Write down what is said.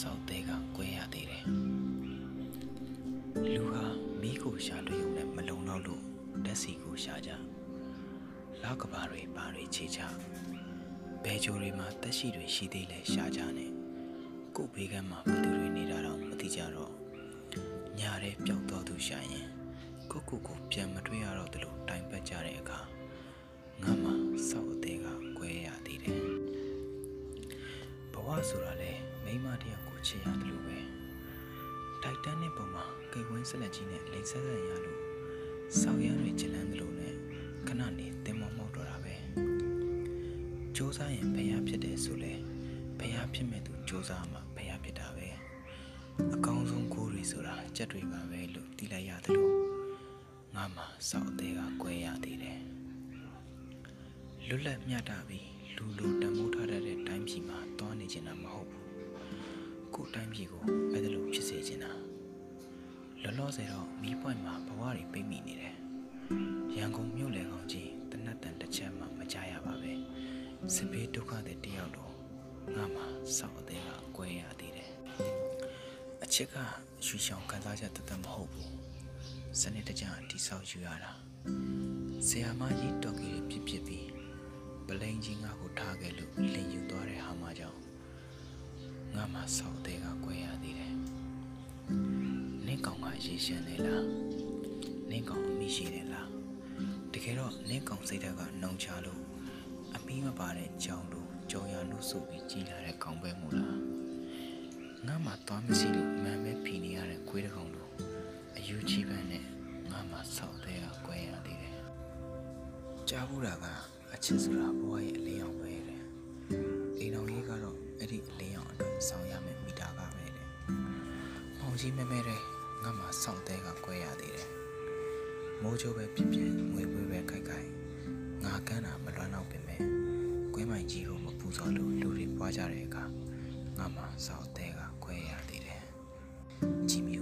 စောက်သေးကကွဲရသေးတယ်လူဟာမိကိုရှာတွေ့ုံနဲ့မလုံတော့လို့တက်စီကိုရှာကြလောက်ကဘာတွေဘာတွေခြေချဘဲချိုတွေမှာတက်ရှိတွေရှိသေးလဲရှာကြနဲ့ကို့ဘေးကမှာဘသူတွေနေတာတော့မသိကြတော့ညာတဲ့ပျောက်တော့သူရှာရင်ကိုကိုကိုပြန်မတွေ့ရတော့သလိုတိုင်ပတ်ကြတဲ့အခါငါမှစောက်အသေးကကွဲရသေးတယ်ဘဝဆိုတာလေ မိမတယောက်ကိုချစ်ရတယ်လို့ပဲတိုက်တန်းနဲ့ပုံမှာကိတ်ဝင်းဆက်လက်ကြီးနဲ့လိန်ဆက်ဆက်ရလို့စောက်ရမ်းတွေချလန်းသလိုနဲ့ခဏနေတင်မောမောက်တော့တာပဲစူးစမ်းရင်ဘယ်ရဖြစ်တယ်ဆိုလဲဘယ်ရဖြစ်မဲ့သူစူးစမ်းမှဘယ်ရဖြစ်တာပဲအကောင်းဆုံးကိုယ်တွေဆိုတာကြက်တွေပါပဲလို့သိလိုက်ရတယ်လို့ငါမှစောက်အသေးကကွဲရသေးတယ်လွတ်လပ်မြတ်တာပြီးလူလိုတန်မိုးထားတတ်တဲ့ ကိုယ်တိုင်းပြည်ကိုအဲ့ဒါလိုဖြစ်စေချင်တာလောလောဆယ်တော့မီးပွိုင်မှာဘဝတွေပိတ်မိနေတယ်ရန်ကုန်မြို့လေကောင်ကြီးတနတ်တန်တစ်ချက်မှမကြရပါပဲစစ်ဘေးဒုက္ခတဲ့တယောက်တော့ငါမှစောက်အသေးကကွဲရသေးတယ်အချစ်ကရွှေချောင်ခံစားချက်တသက်မဟုတ်ဘူးစနစ်တကျတိဆောက်ယူရတာဆရာမကြီးတော်ကြီးပြစ်ပြစ်ပြီးပလိန်ကြီးငါ့ကိုထားခဲ့လို့လင်ယူသွားတဲ့ဟာမကြောင့် ငါမှစောက်အသေးကကွဲရသေးတယ်နင်းကောင်ကရေရှမ်းနေလားနင်းကောင်အမိရှိတယ်လားတကယ်တော့နင်းကောင်စိတ်ဓာတ်ကနှုံချလို့အမီးမပါတဲ့ကြောင်လို့ကြောင်ရနှုတ်ဆုပ်ပြီးကြီးလာတဲ့ကောင်ပဲမို့လားငါမှသွားမရှိလို့မန်ပဲဖီနေရတဲ့ခွေးတစ်ကောင်လို့အယူချီပန်းနဲ့ငါမှစောက်သေးကကွဲရသေးတယ်ကြားဘူးတာကအချစ်ဆိုတာဘဝရဲ့အလ င်ကြီးမဲမဲတဲ့ငါမှစောက်သေးကကွဲရသေးတယ်မိုးချိုးပဲပြစ်ပြစ်ငွေပွေးပဲခိုက်ခိုက်ငါကန်းတာမလွမ်းတော့ပင်ပဲကွဲမိုင်ကြီးကိုမပူဇော်လို့လူတွေပွားကြတဲ့အခါငါမှစောက်သေးကကွဲရသေးတယ်ကြည်မီ